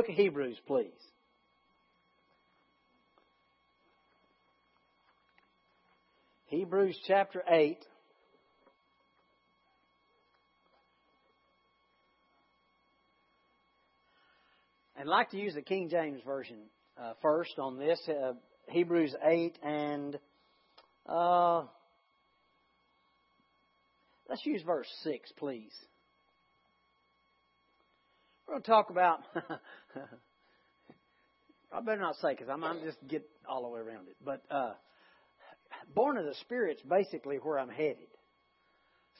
book of Hebrews, please. Hebrews chapter 8. I'd like to use the King James Version uh, first on this. Uh, Hebrews 8 and uh, let's use verse 6, please. We're going to talk about. I better not say because I'm, just get all the way around it. But uh, born of the Spirit's basically where I'm headed.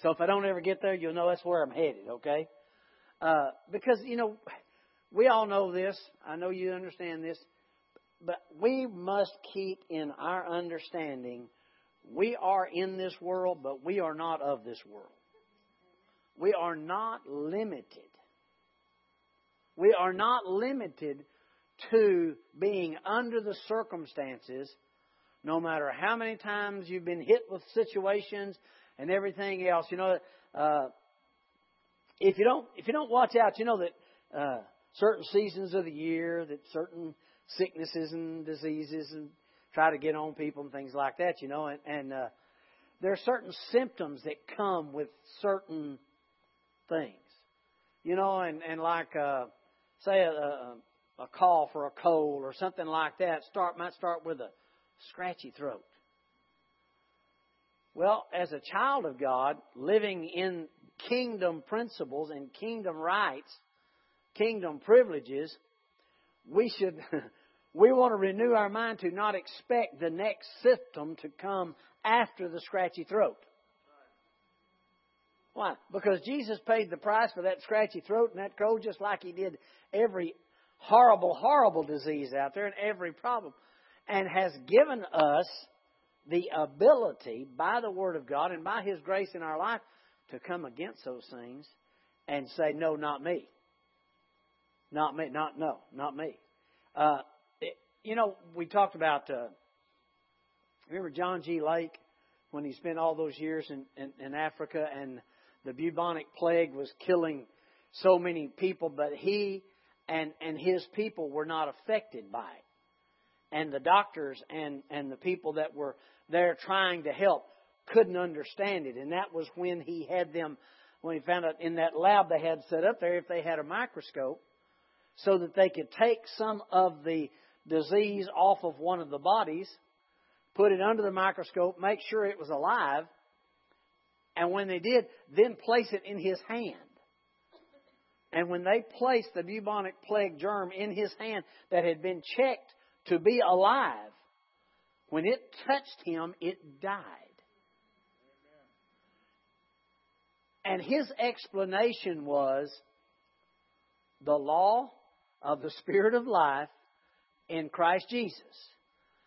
So if I don't ever get there, you'll know that's where I'm headed. Okay? Uh, because you know, we all know this. I know you understand this. But we must keep in our understanding we are in this world, but we are not of this world. We are not limited. We are not limited to being under the circumstances, no matter how many times you've been hit with situations and everything else. You know, uh, if you don't if you don't watch out, you know that uh, certain seasons of the year, that certain sicknesses and diseases and try to get on people and things like that, you know, and, and uh, there are certain symptoms that come with certain things, you know, and, and like, uh, say a, a, a cough or a cold or something like that start, might start with a scratchy throat. Well, as a child of God, living in kingdom principles and kingdom rights, kingdom privileges, we should we want to renew our mind to not expect the next symptom to come after the scratchy throat. Why? Because Jesus paid the price for that scratchy throat and that cold just like He did every horrible, horrible disease out there and every problem. And has given us the ability by the Word of God and by His grace in our life to come against those things and say, no, not me. Not me. Not, no, not me. Uh, you know, we talked about, uh, remember John G. Lake when he spent all those years in, in, in Africa and the bubonic plague was killing so many people, but he and, and his people were not affected by it. And the doctors and, and the people that were there trying to help couldn't understand it. And that was when he had them, when he found out in that lab they had set up there, if they had a microscope, so that they could take some of the disease off of one of the bodies, put it under the microscope, make sure it was alive, and when they did, then place it in his hand. And when they placed the bubonic plague germ in his hand that had been checked to be alive, when it touched him, it died. And his explanation was the law of the Spirit of life in Christ Jesus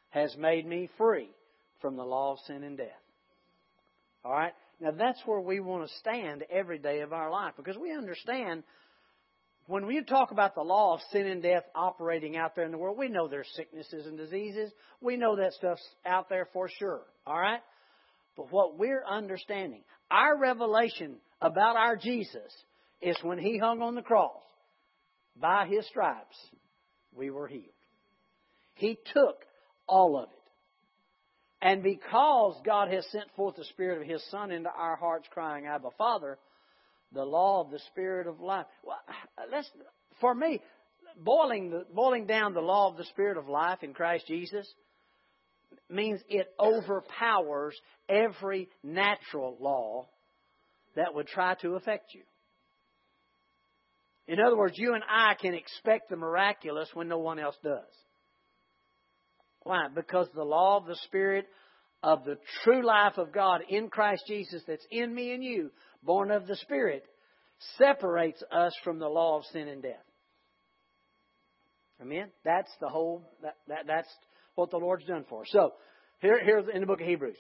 has made me free from the law of sin and death. All right? Now that's where we want to stand every day of our life because we understand when we talk about the law of sin and death operating out there in the world, we know there's sicknesses and diseases. We know that stuff's out there for sure. All right? But what we're understanding, our revelation about our Jesus is when he hung on the cross. By his stripes, we were healed. He took all of it. And because God has sent forth the Spirit of His Son into our hearts, crying, Abba, Father, the law of the Spirit of life. Well, let's, for me, boiling, the, boiling down the law of the Spirit of life in Christ Jesus means it overpowers every natural law that would try to affect you. In other words, you and I can expect the miraculous when no one else does. Why? Because the law of the Spirit of the true life of God in Christ Jesus that's in me and you, born of the Spirit, separates us from the law of sin and death. Amen? That's the whole, that, that, that's what the Lord's done for us. So, here, here's in the book of Hebrews.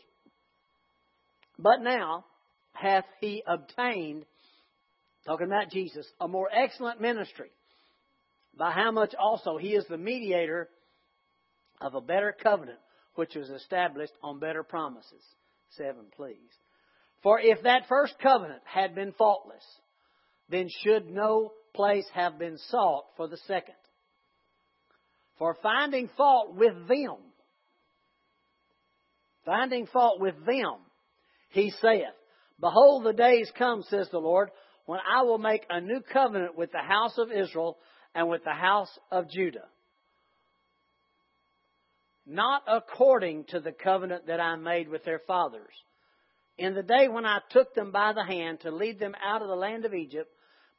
But now hath he obtained, talking about Jesus, a more excellent ministry, by how much also he is the mediator of a better covenant which was established on better promises. Seven, please. For if that first covenant had been faultless, then should no place have been sought for the second. for finding fault with them. Finding fault with them, he saith, Behold, the days come, says the Lord, when I will make a new covenant with the house of Israel and with the house of Judah. Not according to the covenant that I made with their fathers. In the day when I took them by the hand to lead them out of the land of Egypt,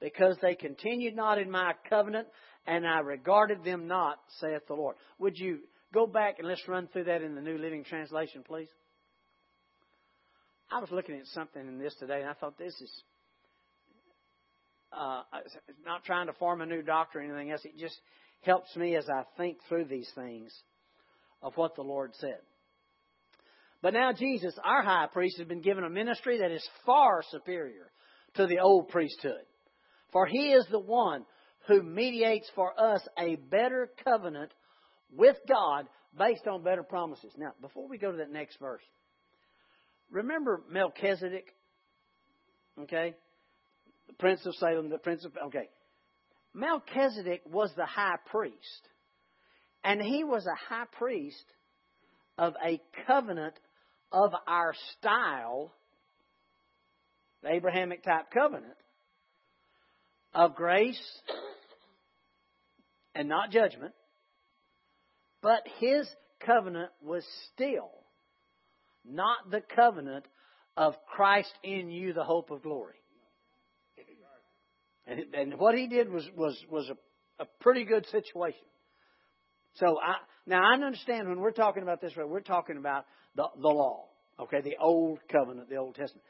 because they continued not in my covenant, and I regarded them not, saith the Lord. Would you go back and let's run through that in the New Living Translation, please? I was looking at something in this today, and I thought this is uh, not trying to form a new doctrine or anything else. It just helps me as I think through these things of what the Lord said. But now Jesus, our high priest, has been given a ministry that is far superior to the old priesthood. For he is the one who mediates for us a better covenant with God based on better promises. Now, before we go to that next verse, remember Melchizedek? Okay? The Prince of Salem, the Prince of. Okay. Melchizedek was the high priest. And he was a high priest of a covenant of our style, the Abrahamic type covenant, of grace and not judgment, but his covenant was still not the covenant of Christ in you, the hope of glory. And, and what he did was, was, was a, a pretty good situation. So I, now I understand when we're talking about this, we're talking about the, the law, okay, the old covenant, the Old Testament.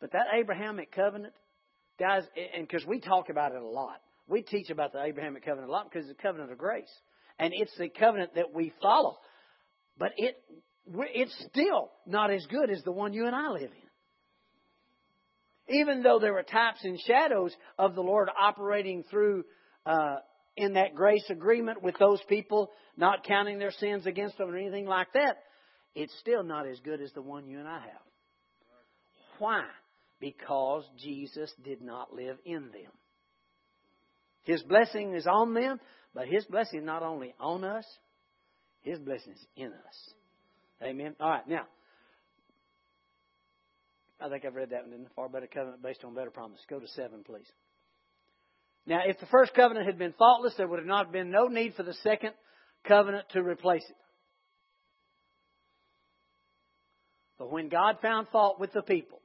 But that Abrahamic covenant, guys, and because we talk about it a lot, we teach about the Abrahamic covenant a lot because it's a covenant of grace, and it's the covenant that we follow. But it, it's still not as good as the one you and I live in even though there were types and shadows of the Lord operating through uh, in that grace agreement with those people, not counting their sins against them or anything like that, it's still not as good as the one you and I have. Why? Because Jesus did not live in them. His blessing is on them, but His blessing is not only on us, His blessing is in us. Amen. All right, now. I think I've read that one in the far better covenant based on better promise. Go to seven, please. Now, if the first covenant had been faultless, there would have not been no need for the second covenant to replace it. But when God found fault with the people,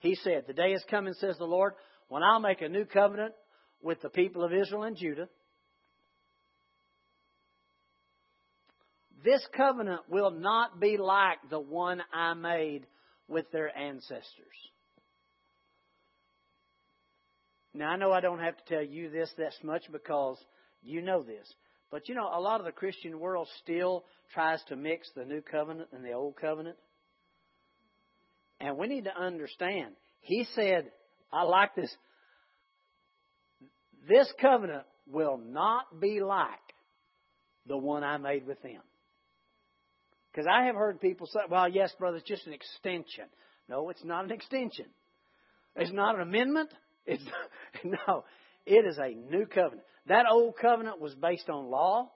He said, The day is coming, says the Lord, when I'll make a new covenant with the people of Israel and Judah. This covenant will not be like the one I made with their ancestors. Now, I know I don't have to tell you this this much because you know this. But you know, a lot of the Christian world still tries to mix the new covenant and the old covenant. And we need to understand. He said, I like this. This covenant will not be like the one I made with them. Because I have heard people say, well, yes, brother, it's just an extension. No, it's not an extension. It's not an amendment. It's no, it is a new covenant. That old covenant was based on law,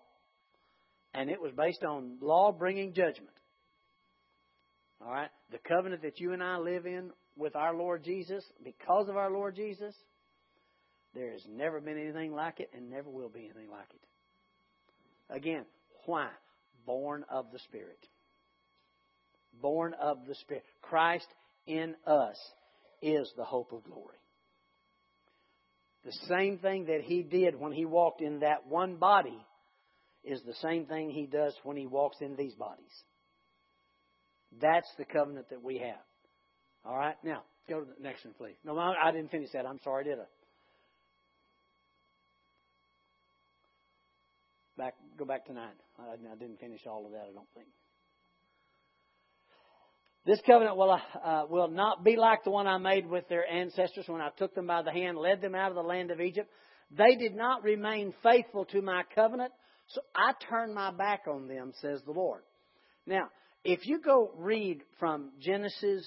and it was based on law bringing judgment. All right? The covenant that you and I live in with our Lord Jesus, because of our Lord Jesus, there has never been anything like it and never will be anything like it. Again, why? Born of the Spirit. Born of the Spirit. Christ in us is the hope of glory. The same thing that he did when he walked in that one body is the same thing he does when he walks in these bodies. That's the covenant that we have. All right? Now, go to the next one, please. No, I didn't finish that. I'm sorry, did I? Back, go back to nine. I, I didn't finish all of that, I don't think. This covenant will, uh, will not be like the one I made with their ancestors when I took them by the hand, led them out of the land of Egypt. They did not remain faithful to my covenant, so I turned my back on them, says the Lord. Now, if you go read from Genesis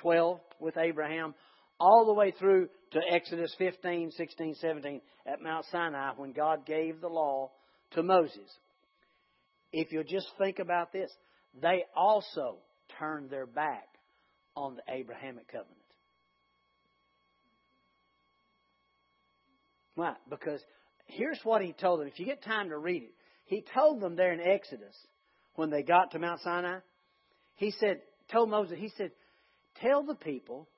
12 with Abraham all the way through to Exodus 15, 16, 17 at Mount Sinai when God gave the law to Moses. If you'll just think about this, they also turned their back on the Abrahamic covenant. Why? Because here's what he told them. If you get time to read it, he told them there in Exodus when they got to Mount Sinai, he said, told Moses, he said, tell the people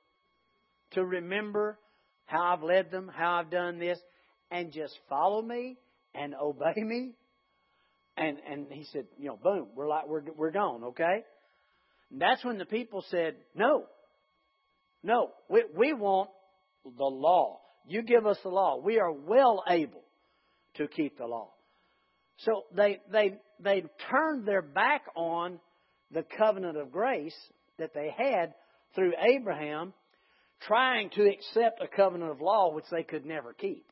to remember how I've led them, how I've done this, and just follow me and obey me. And and he said, you know, boom, we're like we're we're gone, okay? And that's when the people said, no, no, we we want the law. You give us the law. We are well able to keep the law. So they they they turned their back on the covenant of grace that they had through Abraham trying to accept a covenant of law which they could never keep.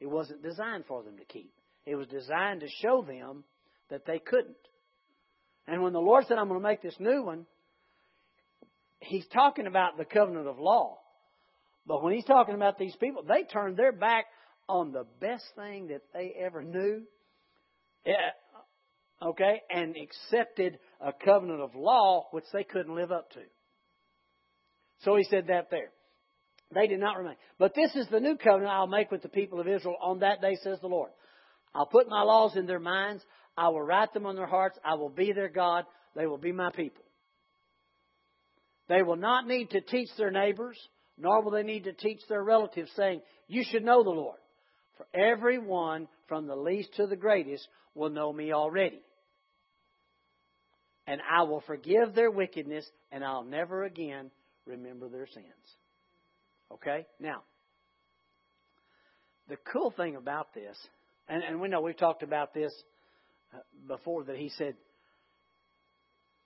It wasn't designed for them to keep. It was designed to show them that they couldn't. And when the Lord said, I'm going to make this new one, He's talking about the covenant of law. But when He's talking about these people, they turned their back on the best thing that they ever knew. Eh, okay? And accepted a covenant of law which they couldn't live up to. So He said that there. They did not remain. But this is the new covenant I'll make with the people of Israel on that day, says the Lord. I'll put my laws in their minds. I will write them on their hearts. I will be their God. They will be my people. They will not need to teach their neighbors, nor will they need to teach their relatives, saying, You should know the Lord. For everyone, from the least to the greatest, will know me already. And I will forgive their wickedness, and I'll never again remember their sins. Okay? Now, the cool thing about this, and, and we know we've talked about this before, that he said,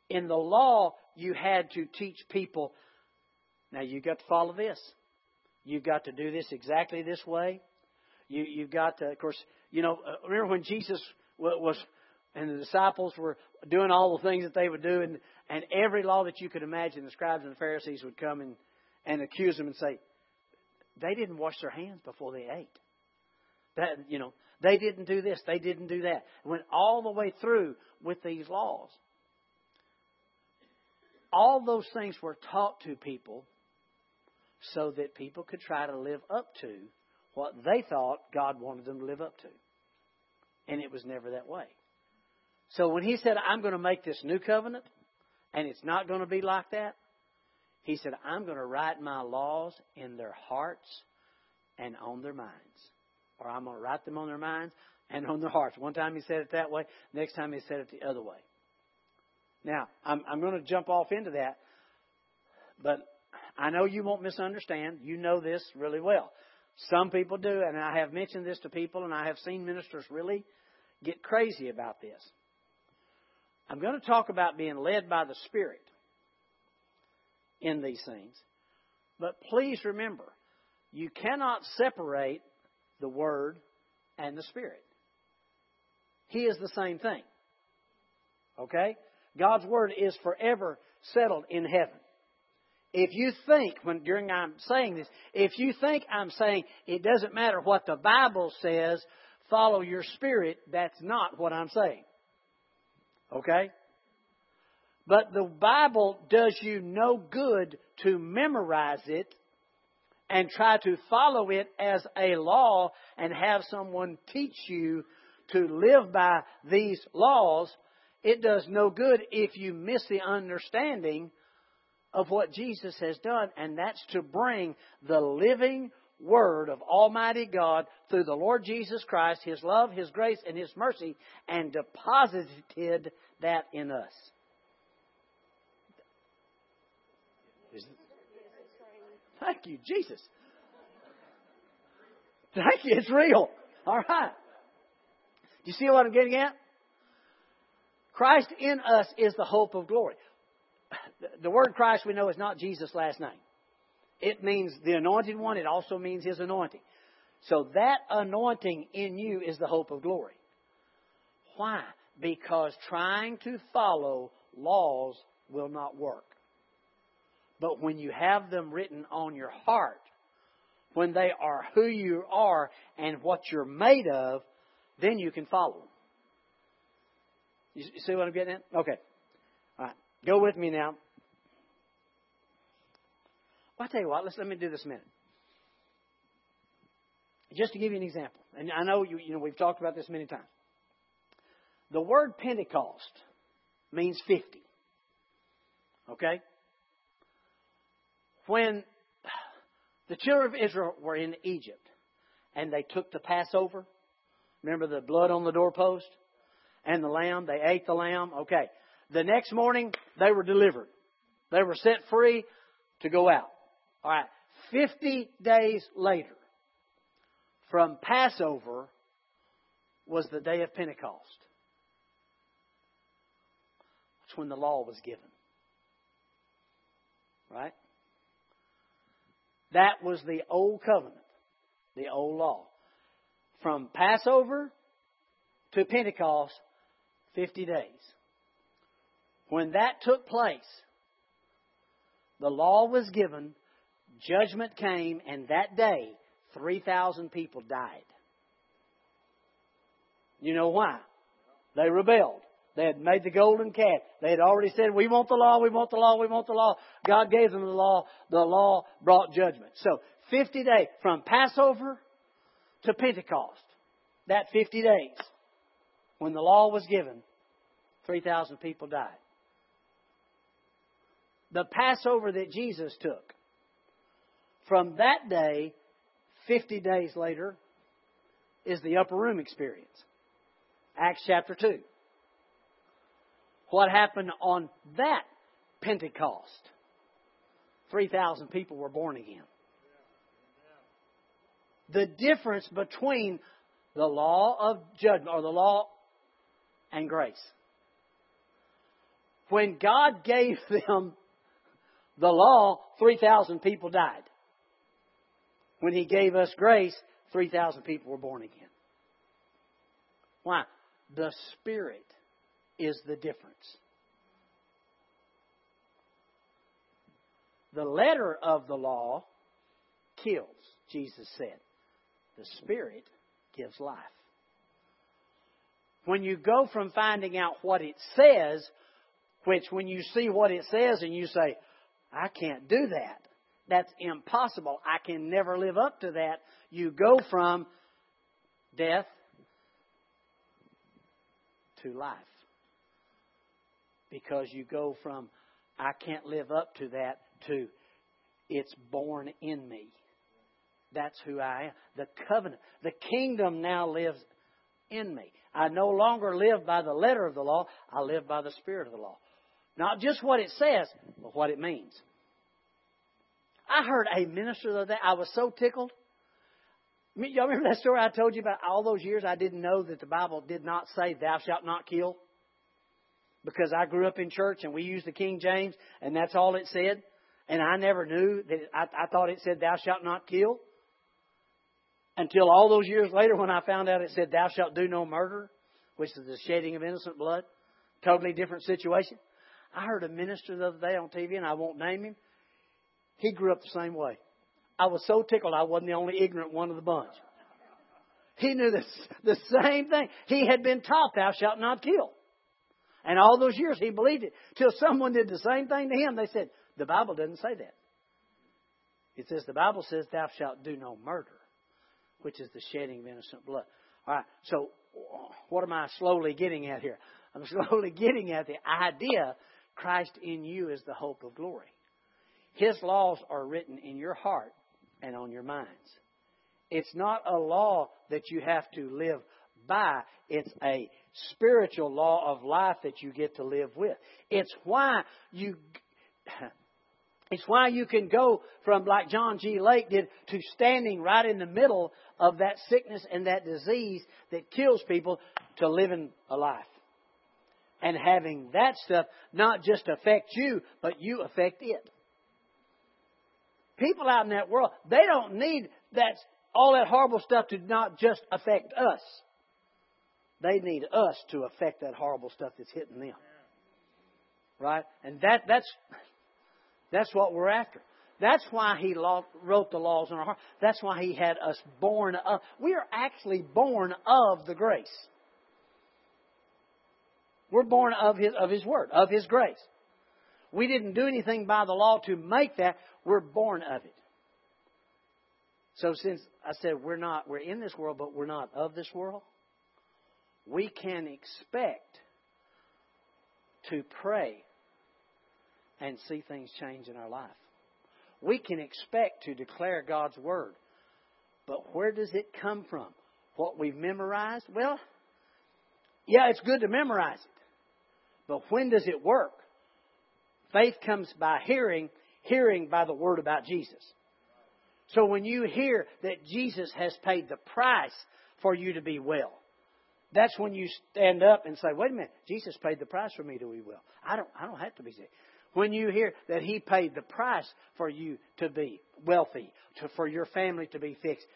in the law, you had to teach people, now you've got to follow this. You've got to do this exactly this way. You, you've got to, of course, you know, uh, remember when Jesus was, and the disciples were doing all the things that they would do, and, and every law that you could imagine, the scribes and the Pharisees would come and, and accuse them and say, they didn't wash their hands before they ate. That you know, they didn't do this, they didn't do that. Went all the way through with these laws. All those things were taught to people so that people could try to live up to what they thought God wanted them to live up to. And it was never that way. So when he said, I'm going to make this new covenant, and it's not going to be like that, he said, I'm going to write my laws in their hearts and on their minds. Or I'm going to write them on their minds and on their hearts. One time he said it that way, next time he said it the other way. Now, I'm, I'm going to jump off into that, but I know you won't misunderstand. You know this really well. Some people do, and I have mentioned this to people, and I have seen ministers really get crazy about this. I'm going to talk about being led by the Spirit in these things. But please remember, you cannot separate the Word and the Spirit. He is the same thing. Okay? God's Word is forever settled in heaven. If you think, when during I'm saying this, if you think I'm saying it doesn't matter what the Bible says, follow your spirit, that's not what I'm saying. Okay? But the Bible does you no good to memorize it and try to follow it as a law and have someone teach you to live by these laws. It does no good if you miss the understanding of what Jesus has done, and that's to bring the living Word of Almighty God through the Lord Jesus Christ, His love, His grace, and His mercy, and deposited that in us. Thank you, Jesus. Thank you. It's real. All right. Do you see what I'm getting at? Christ in us is the hope of glory. The word Christ we know is not Jesus' last name. It means the anointed one. It also means his anointing. So that anointing in you is the hope of glory. Why? Because trying to follow laws will not work. But when you have them written on your heart, when they are who you are and what you're made of, then you can follow them. You see what I'm getting at? Okay. All right. Go with me now. Well, I'll tell you what, let's let me do this a minute. Just to give you an example, and I know you, you know we've talked about this many times. The word Pentecost means 50. Okay? When the children of Israel were in Egypt and they took the Passover, remember the blood on the doorpost and the lamb, they ate the lamb. Okay. The next morning, they were delivered. They were set free to go out. All right. 50 days later, from Passover was the day of Pentecost. That's when the law was given. Right? That was the old covenant, the old law. From Passover to Pentecost, 50 days. When that took place, the law was given, judgment came, and that day, 3,000 people died. You know why? They rebelled. They had made the golden calf. They had already said, We want the law, we want the law, we want the law. God gave them the law. The law brought judgment. So, 50 days from Passover to Pentecost, that 50 days, when the law was given, 3,000 people died. The Passover that Jesus took, from that day, 50 days later, is the upper room experience. Acts chapter 2 what happened on that Pentecost. 3,000 people were born again. The difference between the law of judgment, or the law and grace. When God gave them the law, 3,000 people died. When He gave us grace, 3,000 people were born again. Why? The Spirit is the difference. The letter of the law kills, Jesus said. The Spirit gives life. When you go from finding out what it says, which when you see what it says and you say, I can't do that, that's impossible, I can never live up to that, you go from death to life because you go from I can't live up to that to it's born in me. That's who I am. The covenant, the kingdom now lives in me. I no longer live by the letter of the law, I live by the spirit of the law. Not just what it says, but what it means. I heard a minister the other day, I was so tickled. Y'all remember that story I told you about all those years I didn't know that the Bible did not say, Thou shalt not kill? Because I grew up in church and we used the King James and that's all it said. And I never knew that I, I thought it said, Thou shalt not kill. Until all those years later when I found out it said, Thou shalt do no murder, which is the shedding of innocent blood. Totally different situation. I heard a minister the other day on TV, and I won't name him. He grew up the same way. I was so tickled I wasn't the only ignorant one of the bunch. He knew this, the same thing. He had been taught, Thou shalt not kill. And all those years he believed it. Till someone did the same thing to him. They said, the Bible doesn't say that. It says, the Bible says, thou shalt do no murder, which is the shedding of innocent blood. All right, so what am I slowly getting at here? I'm slowly getting at the idea Christ in you is the hope of glory. His laws are written in your heart and on your minds. It's not a law that you have to live by, it's a spiritual law of life that you get to live with. It's why you it's why you can go from like John G. Lake did to standing right in the middle of that sickness and that disease that kills people to living a life. And having that stuff not just affect you, but you affect it. People out in that world, they don't need that all that horrible stuff to not just affect us. They need us to affect that horrible stuff that's hitting them. Right? And that, that's, that's what we're after. That's why He wrote the laws in our heart. That's why He had us born of. We are actually born of the grace. We're born of His, of His Word, of His grace. We didn't do anything by the law to make that. We're born of it. So since I said we're not, we're in this world, but we're not of this world, we can expect to pray and see things change in our life. We can expect to declare God's Word. But where does it come from? What we've memorized? Well, yeah, it's good to memorize it. But when does it work? Faith comes by hearing, hearing by the Word about Jesus. So when you hear that Jesus has paid the price for you to be well, that's when you stand up and say, "Wait a minute, Jesus paid the price for me to be well. I don't, I don't have to be sick." When you hear that He paid the price for you to be wealthy, to, for your family to be fixed,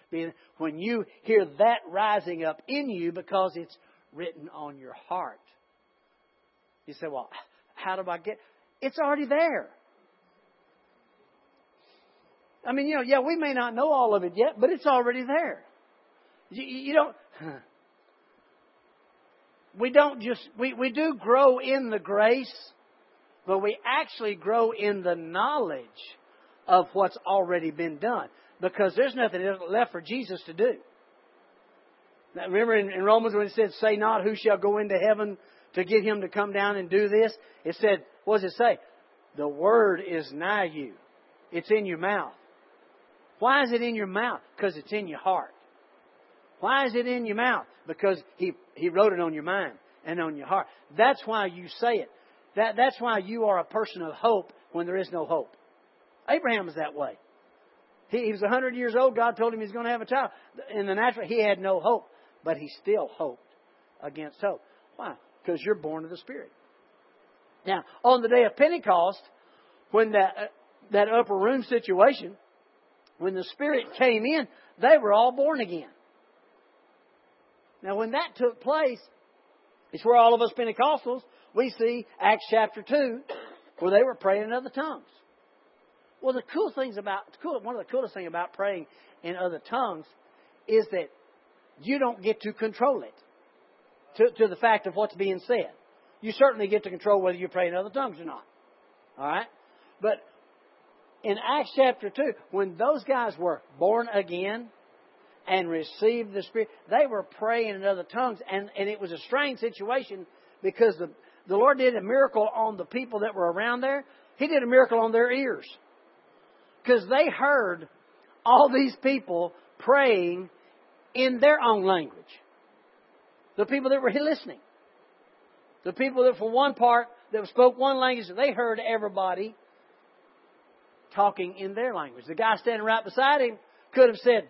when you hear that rising up in you because it's written on your heart, you say, "Well, how do I get?" It's already there. I mean, you know, yeah, we may not know all of it yet, but it's already there. You, you don't. We don't just we, we do grow in the grace, but we actually grow in the knowledge of what's already been done. Because there's nothing left for Jesus to do. Now, remember in, in Romans when it said, Say not who shall go into heaven to get him to come down and do this? It said, what does it say? The word is nigh you. It's in your mouth. Why is it in your mouth? Because it's in your heart. Why is it in your mouth? Because he, he wrote it on your mind and on your heart. That's why you say it. That, that's why you are a person of hope when there is no hope. Abraham was that way. He, he was 100 years old. God told him he was going to have a child. In the natural, he had no hope, but he still hoped against hope. Why? Because you're born of the Spirit. Now, on the day of Pentecost, when that, uh, that upper room situation, when the Spirit came in, they were all born again. Now, when that took place, it's where all of us Pentecostals, we see Acts chapter 2, where they were praying in other tongues. Well, the cool things about, one of the coolest things about praying in other tongues is that you don't get to control it to, to the fact of what's being said. You certainly get to control whether you pray in other tongues or not. All right? But in Acts chapter 2, when those guys were born again and received the Spirit, they were praying in other tongues. And, and it was a strange situation because the, the Lord did a miracle on the people that were around there. He did a miracle on their ears. Because they heard all these people praying in their own language. The people that were listening. The people that, for one part, that spoke one language, they heard everybody talking in their language. The guy standing right beside him could have said,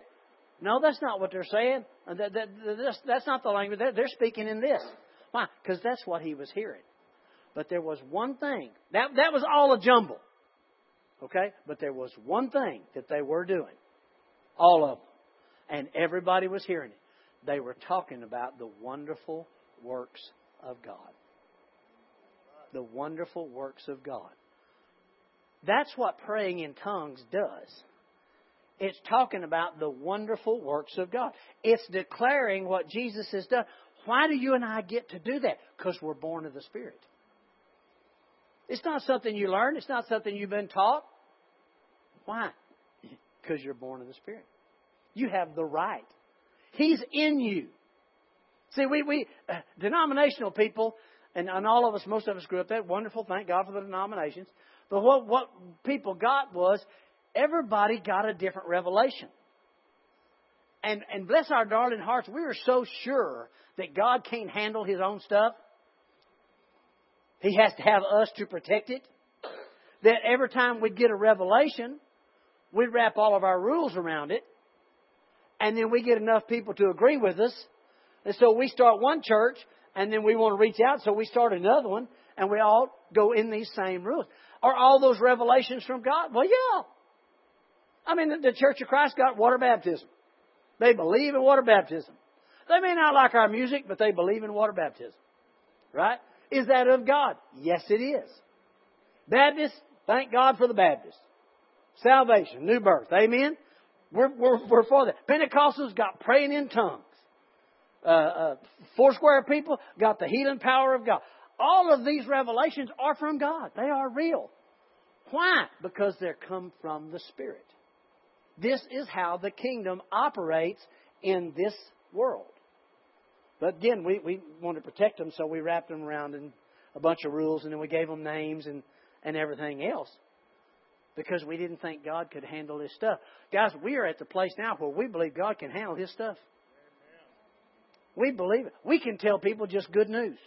No, that's not what they're saying. Uh, that, that, that's, that's not the language. They're, they're speaking in this. Why? Because that's what he was hearing. But there was one thing. That, that was all a jumble. Okay? But there was one thing that they were doing. All of them. And everybody was hearing it. They were talking about the wonderful works of God. The wonderful works of God. That's what praying in tongues does. It's talking about the wonderful works of God. It's declaring what Jesus has done. Why do you and I get to do that? Because we're born of the Spirit. It's not something you learn. It's not something you've been taught. Why? Because you're born of the Spirit. You have the right. He's in you. See, we, we uh, denominational people, and, and all of us, most of us grew up that Wonderful. Thank God for the denominations. But what, what people got was everybody got a different revelation. And, and bless our darling hearts, we are so sure that God can't handle His own stuff. He has to have us to protect it. That every time we get a revelation, we wrap all of our rules around it. And then we get enough people to agree with us. And so we start one church, and then we want to reach out, so we start another one, and we all go in these same rules. Are all those revelations from God? Well, yeah. I mean, the, the Church of Christ got water baptism. They believe in water baptism. They may not like our music, but they believe in water baptism. Right? Is that of God? Yes, it is. Baptists, thank God for the Baptists. salvation, new birth. Amen? We're, we're, we're for that. Pentecostals got praying in tongues. Uh, uh, four square people got the healing power of God. All of these revelations are from God. They are real. Why? Because they come from the Spirit. This is how the kingdom operates in this world. But again, we, we want to protect them, so we wrapped them around in a bunch of rules, and then we gave them names and, and everything else because we didn't think God could handle this stuff. Guys, we are at the place now where we believe God can handle His stuff. We believe it. We can tell people just good news.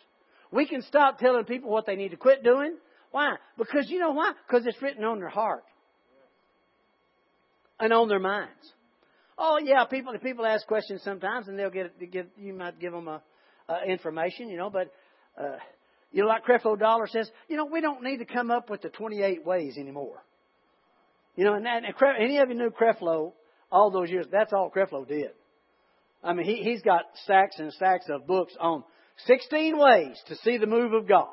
We can stop telling people what they need to quit doing. Why? Because you know why? Because it's written on their heart and on their minds. Oh yeah, people people ask questions sometimes, and they'll get, get you might give them a, a information, you know. But uh, you know, like Creflo Dollar says, you know, we don't need to come up with the 28 ways anymore. You know, and, that, and any of you knew Creflo all those years? That's all Creflo did. I mean, he, he's got stacks and stacks of books on 16 ways to see the move of God,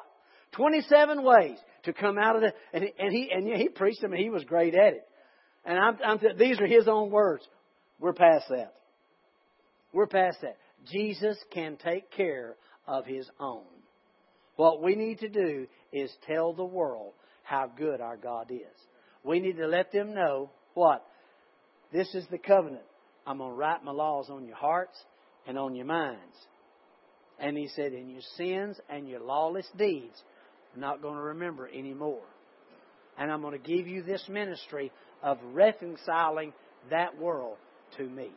27 ways to come out of the, and, and he and he preached them, and he was great at it. And I'm, I'm these are his own words. We're past that. We're past that. Jesus can take care of his own. What we need to do is tell the world how good our God is. We need to let them know what? This is the covenant. I'm going to write my laws on your hearts and on your minds. And he said, in your sins and your lawless deeds, I'm not going to remember anymore. And I'm going to give you this ministry of reconciling that world to me.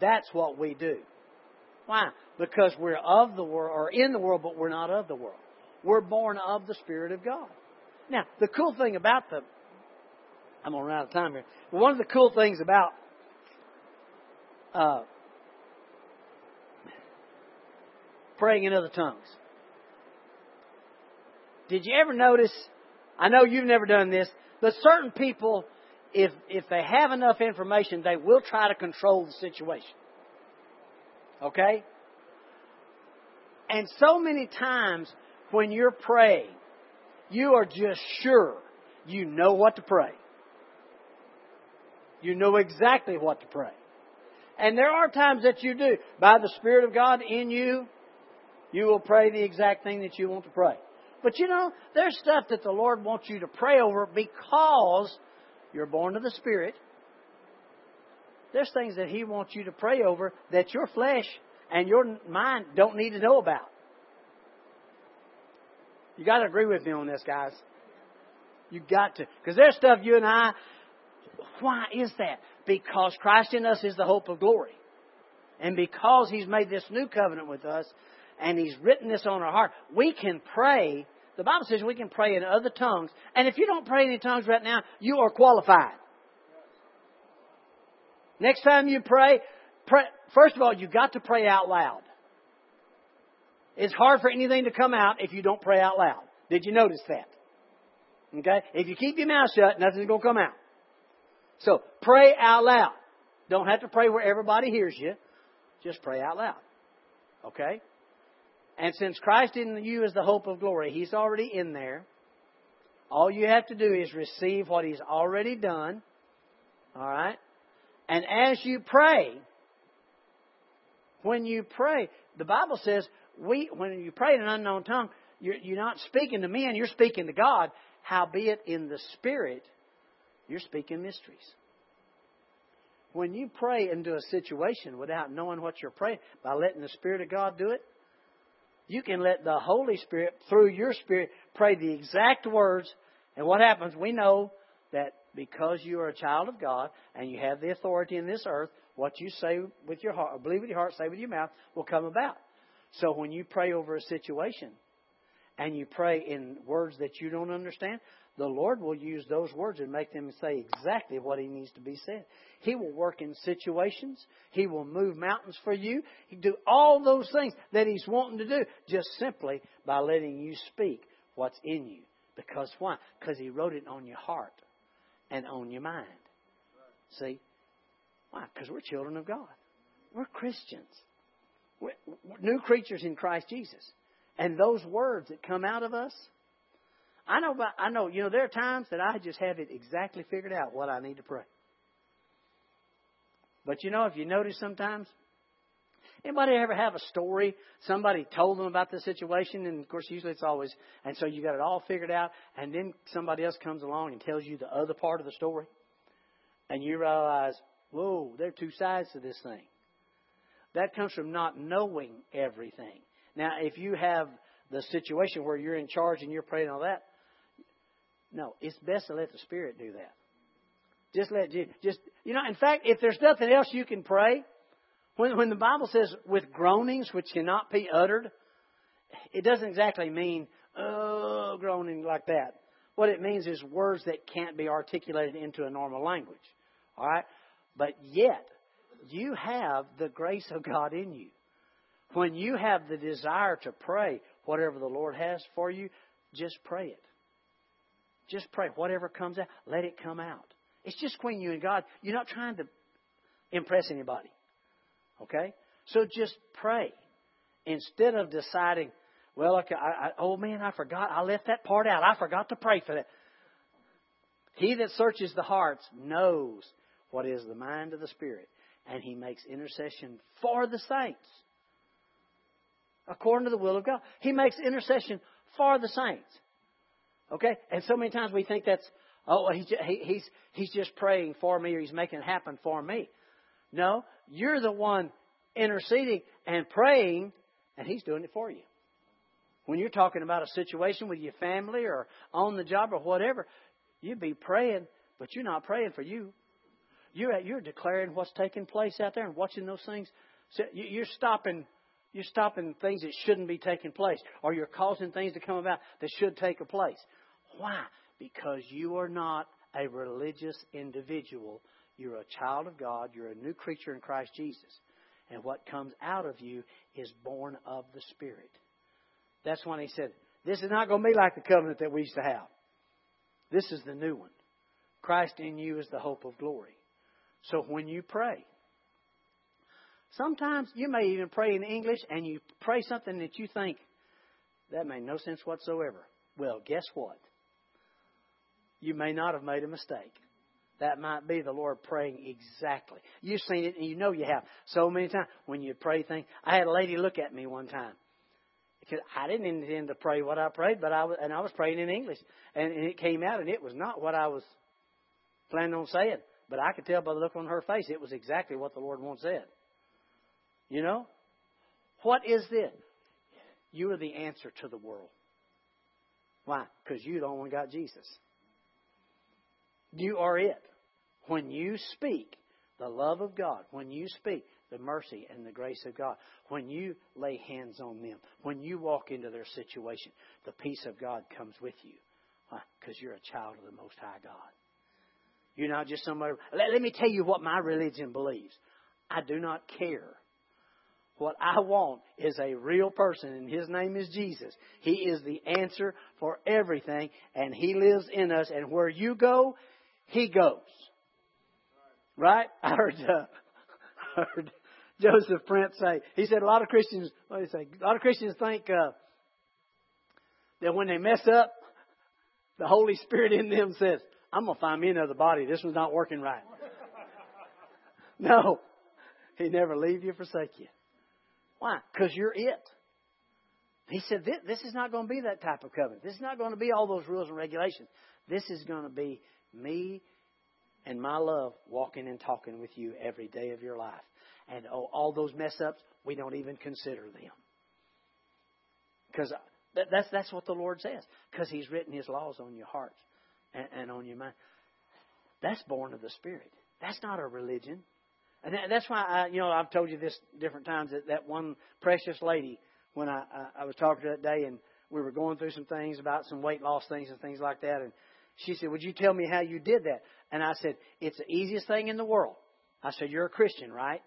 That's what we do. Why? Because we're of the world, or in the world, but we're not of the world. We're born of the Spirit of God. Now, the cool thing about the, I'm going to run out of time here. One of the cool things about uh, praying in other tongues. Did you ever notice? I know you've never done this, but certain people if, if they have enough information, they will try to control the situation. Okay? And so many times when you're praying, you are just sure you know what to pray. You know exactly what to pray. And there are times that you do. By the Spirit of God in you, you will pray the exact thing that you want to pray. But you know, there's stuff that the Lord wants you to pray over because you're born of the Spirit. There's things that He wants you to pray over that your flesh and your mind don't need to know about. You got to agree with me on this, guys. You got to. Because there's stuff you and I, why is that? Because Christ in us is the hope of glory. And because He's made this new covenant with us, and He's written this on our heart, we can pray the Bible says we can pray in other tongues. And if you don't pray in tongues right now, you are qualified. Next time you pray, pray first of all, you've got to pray out loud. It's hard for anything to come out if you don't pray out loud. Did you notice that? Okay? If you keep your mouth shut, nothing's going to come out. So, pray out loud. Don't have to pray where everybody hears you. Just pray out loud. Okay? And since Christ in you is the hope of glory, He's already in there. All you have to do is receive what He's already done. All right? And as you pray, when you pray, the Bible says, we, when you pray in an unknown tongue, you're, you're not speaking to men, you're speaking to God. Howbeit in the Spirit, you're speaking mysteries. When you pray into a situation without knowing what you're praying, by letting the Spirit of God do it, you can let the Holy Spirit, through your Spirit, pray the exact words. And what happens? We know that because you are a child of God and you have the authority in this earth, what you say with your heart, believe with your heart, say with your mouth, will come about. So when you pray over a situation and you pray in words that you don't understand, the Lord will use those words and make them say exactly what He needs to be said. He will work in situations. He will move mountains for you. He do all those things that He's wanting to do just simply by letting you speak what's in you. Because why? Because He wrote it on your heart and on your mind. See? Why? Because we're children of God. We're Christians. We're new creatures in Christ Jesus. And those words that come out of us, I know, about, I know, you know, there are times that I just have it exactly figured out what I need to pray. But you know, if you notice sometimes, anybody ever have a story? Somebody told them about the situation, and of course, usually it's always, and so you got it all figured out, and then somebody else comes along and tells you the other part of the story, and you realize, whoa, there are two sides to this thing. That comes from not knowing everything. Now, if you have the situation where you're in charge and you're praying all that, no, it's best to let the Spirit do that. Just let you, just, you know, in fact, if there's nothing else you can pray, when, when the Bible says with groanings which cannot be uttered, it doesn't exactly mean, oh, groaning like that. What it means is words that can't be articulated into a normal language. All right? But yet, you have the grace of God in you. When you have the desire to pray whatever the Lord has for you, just pray it. Just pray. Whatever comes out, let it come out. It's just between you and God. You're not trying to impress anybody. Okay? So just pray. Instead of deciding, well, okay, I, I, oh man, I forgot. I left that part out. I forgot to pray for that. He that searches the hearts knows what is the mind of the Spirit, and he makes intercession for the saints according to the will of God. He makes intercession for the saints. Okay? And so many times we think that's, oh, he, he, he's, he's just praying for me or he's making it happen for me. No, you're the one interceding and praying, and he's doing it for you. When you're talking about a situation with your family or on the job or whatever, you'd be praying, but you're not praying for you. You're, you're declaring what's taking place out there and watching those things. So you're stopping you're stopping things that shouldn't be taking place, or you're causing things to come about that should take a place. Why? Because you are not a religious individual. You're a child of God. You're a new creature in Christ Jesus. And what comes out of you is born of the Spirit. That's when he said, This is not going to be like the covenant that we used to have. This is the new one. Christ in you is the hope of glory. So when you pray, Sometimes you may even pray in English and you pray something that you think that made no sense whatsoever. Well, guess what? You may not have made a mistake. That might be the Lord praying exactly. You've seen it and you know you have so many times when you pray things. I had a lady look at me one time because I didn't intend to pray what I prayed, but I was, and I was praying in English, and, and it came out, and it was not what I was planning on saying. But I could tell by the look on her face, it was exactly what the Lord once said. You know? What is this? You are the answer to the world. Why? Because you only one got Jesus. You are it. When you speak the love of God, when you speak the mercy and the grace of God, when you lay hands on them, when you walk into their situation, the peace of God comes with you. Because you're a child of the Most High God. You're not just somebody. Let, let me tell you what my religion believes. I do not care what I want is a real person, and his name is Jesus. He is the answer for everything, and he lives in us. And where you go, he goes. Right? I heard, uh, heard Joseph Prince say. He said a lot of Christians. What did he say? A lot of Christians think uh, that when they mess up, the Holy Spirit in them says, "I'm gonna find me another body. This one's not working right." no, He never leave you, forsake you. Why? Because you're it. He said, this, this is not going to be that type of covenant. This is not going to be all those rules and regulations. This is going to be me and my love walking and talking with you every day of your life. And oh, all those mess ups, we don't even consider them. Because that's, that's what the Lord says. Because He's written His laws on your hearts and, and on your mind. That's born of the Spirit. That's not a religion. And that's why I, you know, I've told you this different times that that one precious lady when I, I I was talking to that day and we were going through some things about some weight loss things and things like that and she said, "Would you tell me how you did that?" And I said, "It's the easiest thing in the world." I said, "You're a Christian, right?"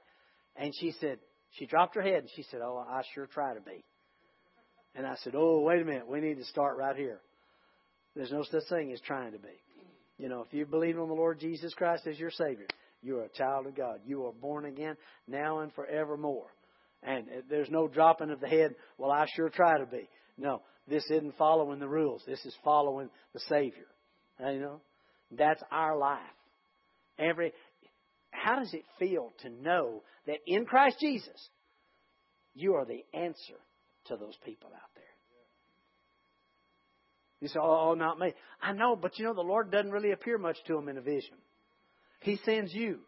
And she said, she dropped her head and she said, "Oh, I sure try to be." And I said, "Oh, wait a minute. We need to start right here. There's no such thing as trying to be. You know, if you believe in the Lord Jesus Christ as your Savior, you are a child of God. You are born again now and forevermore. And uh, there's no dropping of the head, well, I sure try to be. No, this isn't following the rules. This is following the Savior. You know, that's our life. Every how does it feel to know that in Christ Jesus you are the answer to those people out there? You say, "Oh, oh not me." I know, but you know the Lord doesn't really appear much to them in a vision. He sends you,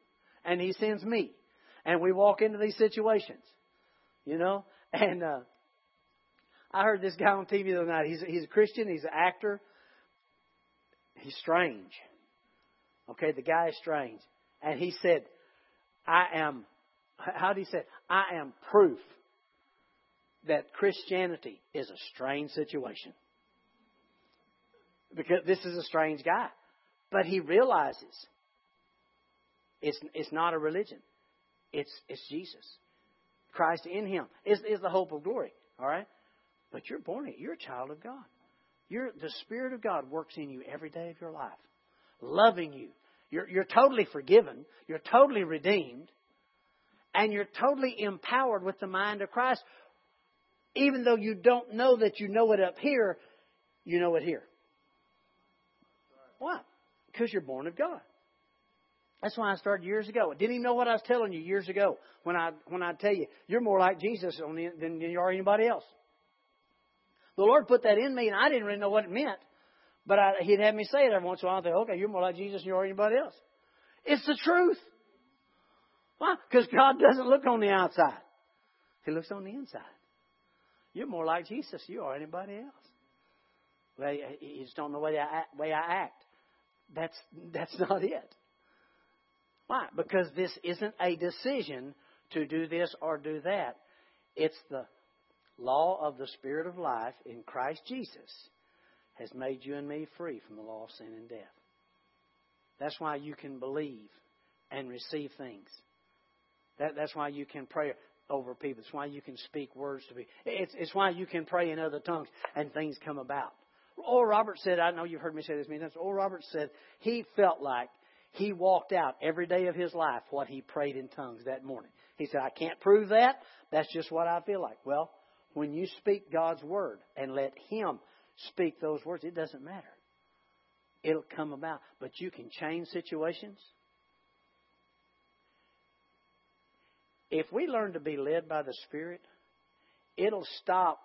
and He sends me, and we walk into these situations. You know, and uh, I heard this guy on TV the other night. He's he's a Christian. He's an actor. He's strange. Okay, the guy is strange, and he said, "I am." How did he say? I am proof that Christianity is a strange situation. Because this is a strange guy. But he realizes it's, it's not a religion. It's, it's Jesus. Christ in him is, is the hope of glory. All right? But you're born. You're a child of God. You're, the Spirit of God works in you every day of your life, loving you. You're, you're totally forgiven. You're totally redeemed. And you're totally empowered with the mind of Christ. Even though you don't know that you know it up here, you know it here. Why? Because you're born of God. That's why I started years ago. I didn't even know what I was telling you years ago when I when I tell you you're more like Jesus than you are anybody else. The Lord put that in me, and I didn't really know what it meant. But I, He'd have me say it every once in a while. I think, okay, you're more like Jesus than you are anybody else. It's the truth. Why? Because God doesn't look on the outside. He looks on the inside. You're more like Jesus than you are anybody else. Well, you just don't know the way I, way I act. That's, that's not it. Why? Because this isn't a decision to do this or do that. It's the law of the Spirit of life in Christ Jesus has made you and me free from the law of sin and death. That's why you can believe and receive things. That, that's why you can pray over people. It's why you can speak words to people. It's, it's why you can pray in other tongues and things come about. Oral Robert said, I know you've heard me say this many times, Oral Robert said he felt like he walked out every day of his life what he prayed in tongues that morning. He said, I can't prove that. That's just what I feel like. Well, when you speak God's word and let Him speak those words, it doesn't matter. It'll come about. But you can change situations. If we learn to be led by the Spirit, it'll stop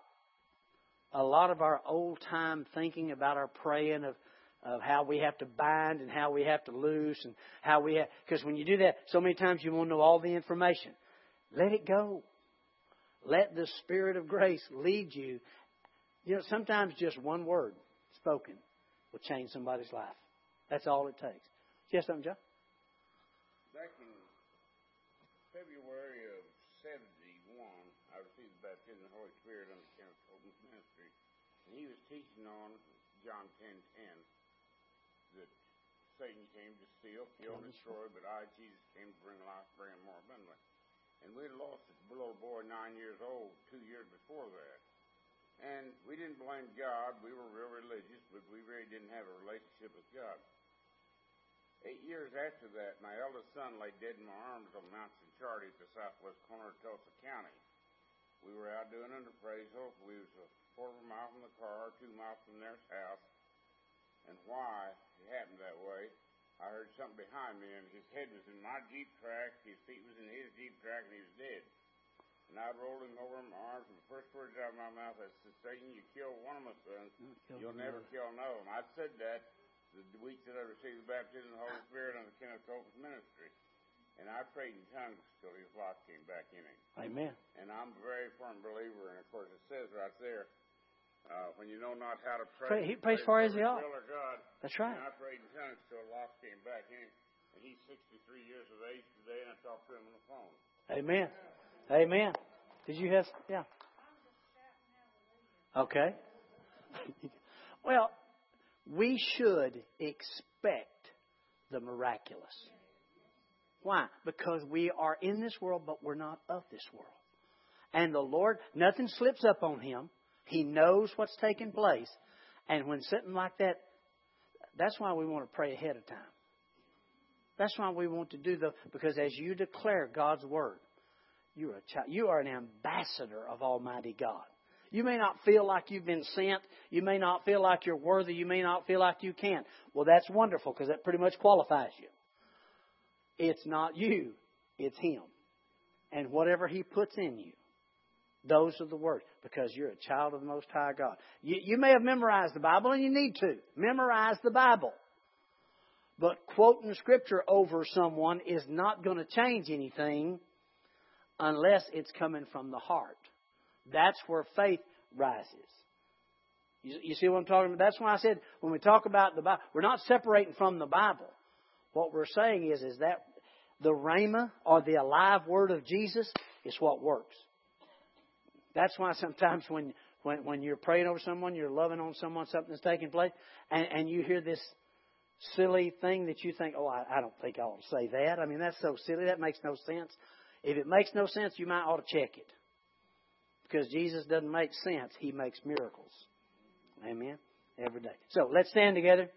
a lot of our old time thinking about our praying of of how we have to bind and how we have to loose and how we have because when you do that so many times you want to know all the information let it go let the Spirit of grace lead you. You know, sometimes just one word spoken will change somebody's life. That's all it takes. You have something, John? Back in February of 71, I received the baptism of the Holy Spirit on the under Kenneth Copeland's ministry. And he was teaching on John 10 10 that Satan came to steal, kill, and destroy, but I, Jesus, came to bring life, bring more abundantly. And we lost a little boy nine years old two years before that. And we didn't blame God. We were real religious, but we really didn't have a relationship with God. Eight years after that, my eldest son lay dead in my arms on Mount Chinchordy at the southwest corner of Tulsa County. We were out doing an appraisal. We was a quarter of a mile from the car, two miles from their house. And why it happened that way, I heard something behind me, and his head was in my Jeep track, his feet was in his Jeep track, and he was dead. And I rolled him over in my arms, and the first words out of my mouth, I said, Satan, you killed one of my sons, you'll never kill another one. I said that the week that I received the baptism of the Holy Spirit under Kenneth Copeland's ministry. And I prayed in tongues till his life came back in him. Amen. And I'm a very firm believer, and of course it says right there, uh, when you know not how to pray, pray he prays for as he ought. That's right. And I prayed in tongues till life came back in. And he's 63 years of age today, and I talked to him on the phone. Amen. Amen. Did you have? Yeah. Okay. well, we should expect the miraculous. Why? Because we are in this world, but we're not of this world. And the Lord, nothing slips up on Him. He knows what's taking place. And when something like that, that's why we want to pray ahead of time. That's why we want to do the because as you declare God's word, you're a child, you are an ambassador of Almighty God. You may not feel like you've been sent. You may not feel like you're worthy. You may not feel like you can. Well, that's wonderful because that pretty much qualifies you. It's not you, it's Him. And whatever He puts in you, those are the words because you're a child of the Most High God. You, you may have memorized the Bible and you need to. Memorize the Bible. But quoting Scripture over someone is not going to change anything unless it's coming from the heart. That's where faith rises. You, you, see what I'm talking about? That's why I said when we talk about the Bible, we're not separating from the Bible. What we're saying is, is that the Rhema or the alive word of Jesus is what works. That's why sometimes when, when, when you're praying over someone, you're loving on someone, something's taking place, and, and you hear this silly thing that you think, oh, I, I don't think I ought to say that. I mean, that's so silly. That makes no sense. If it makes no sense, you might ought to check it. Because Jesus doesn't make sense, He makes miracles. Amen. Every day. So let's stand together.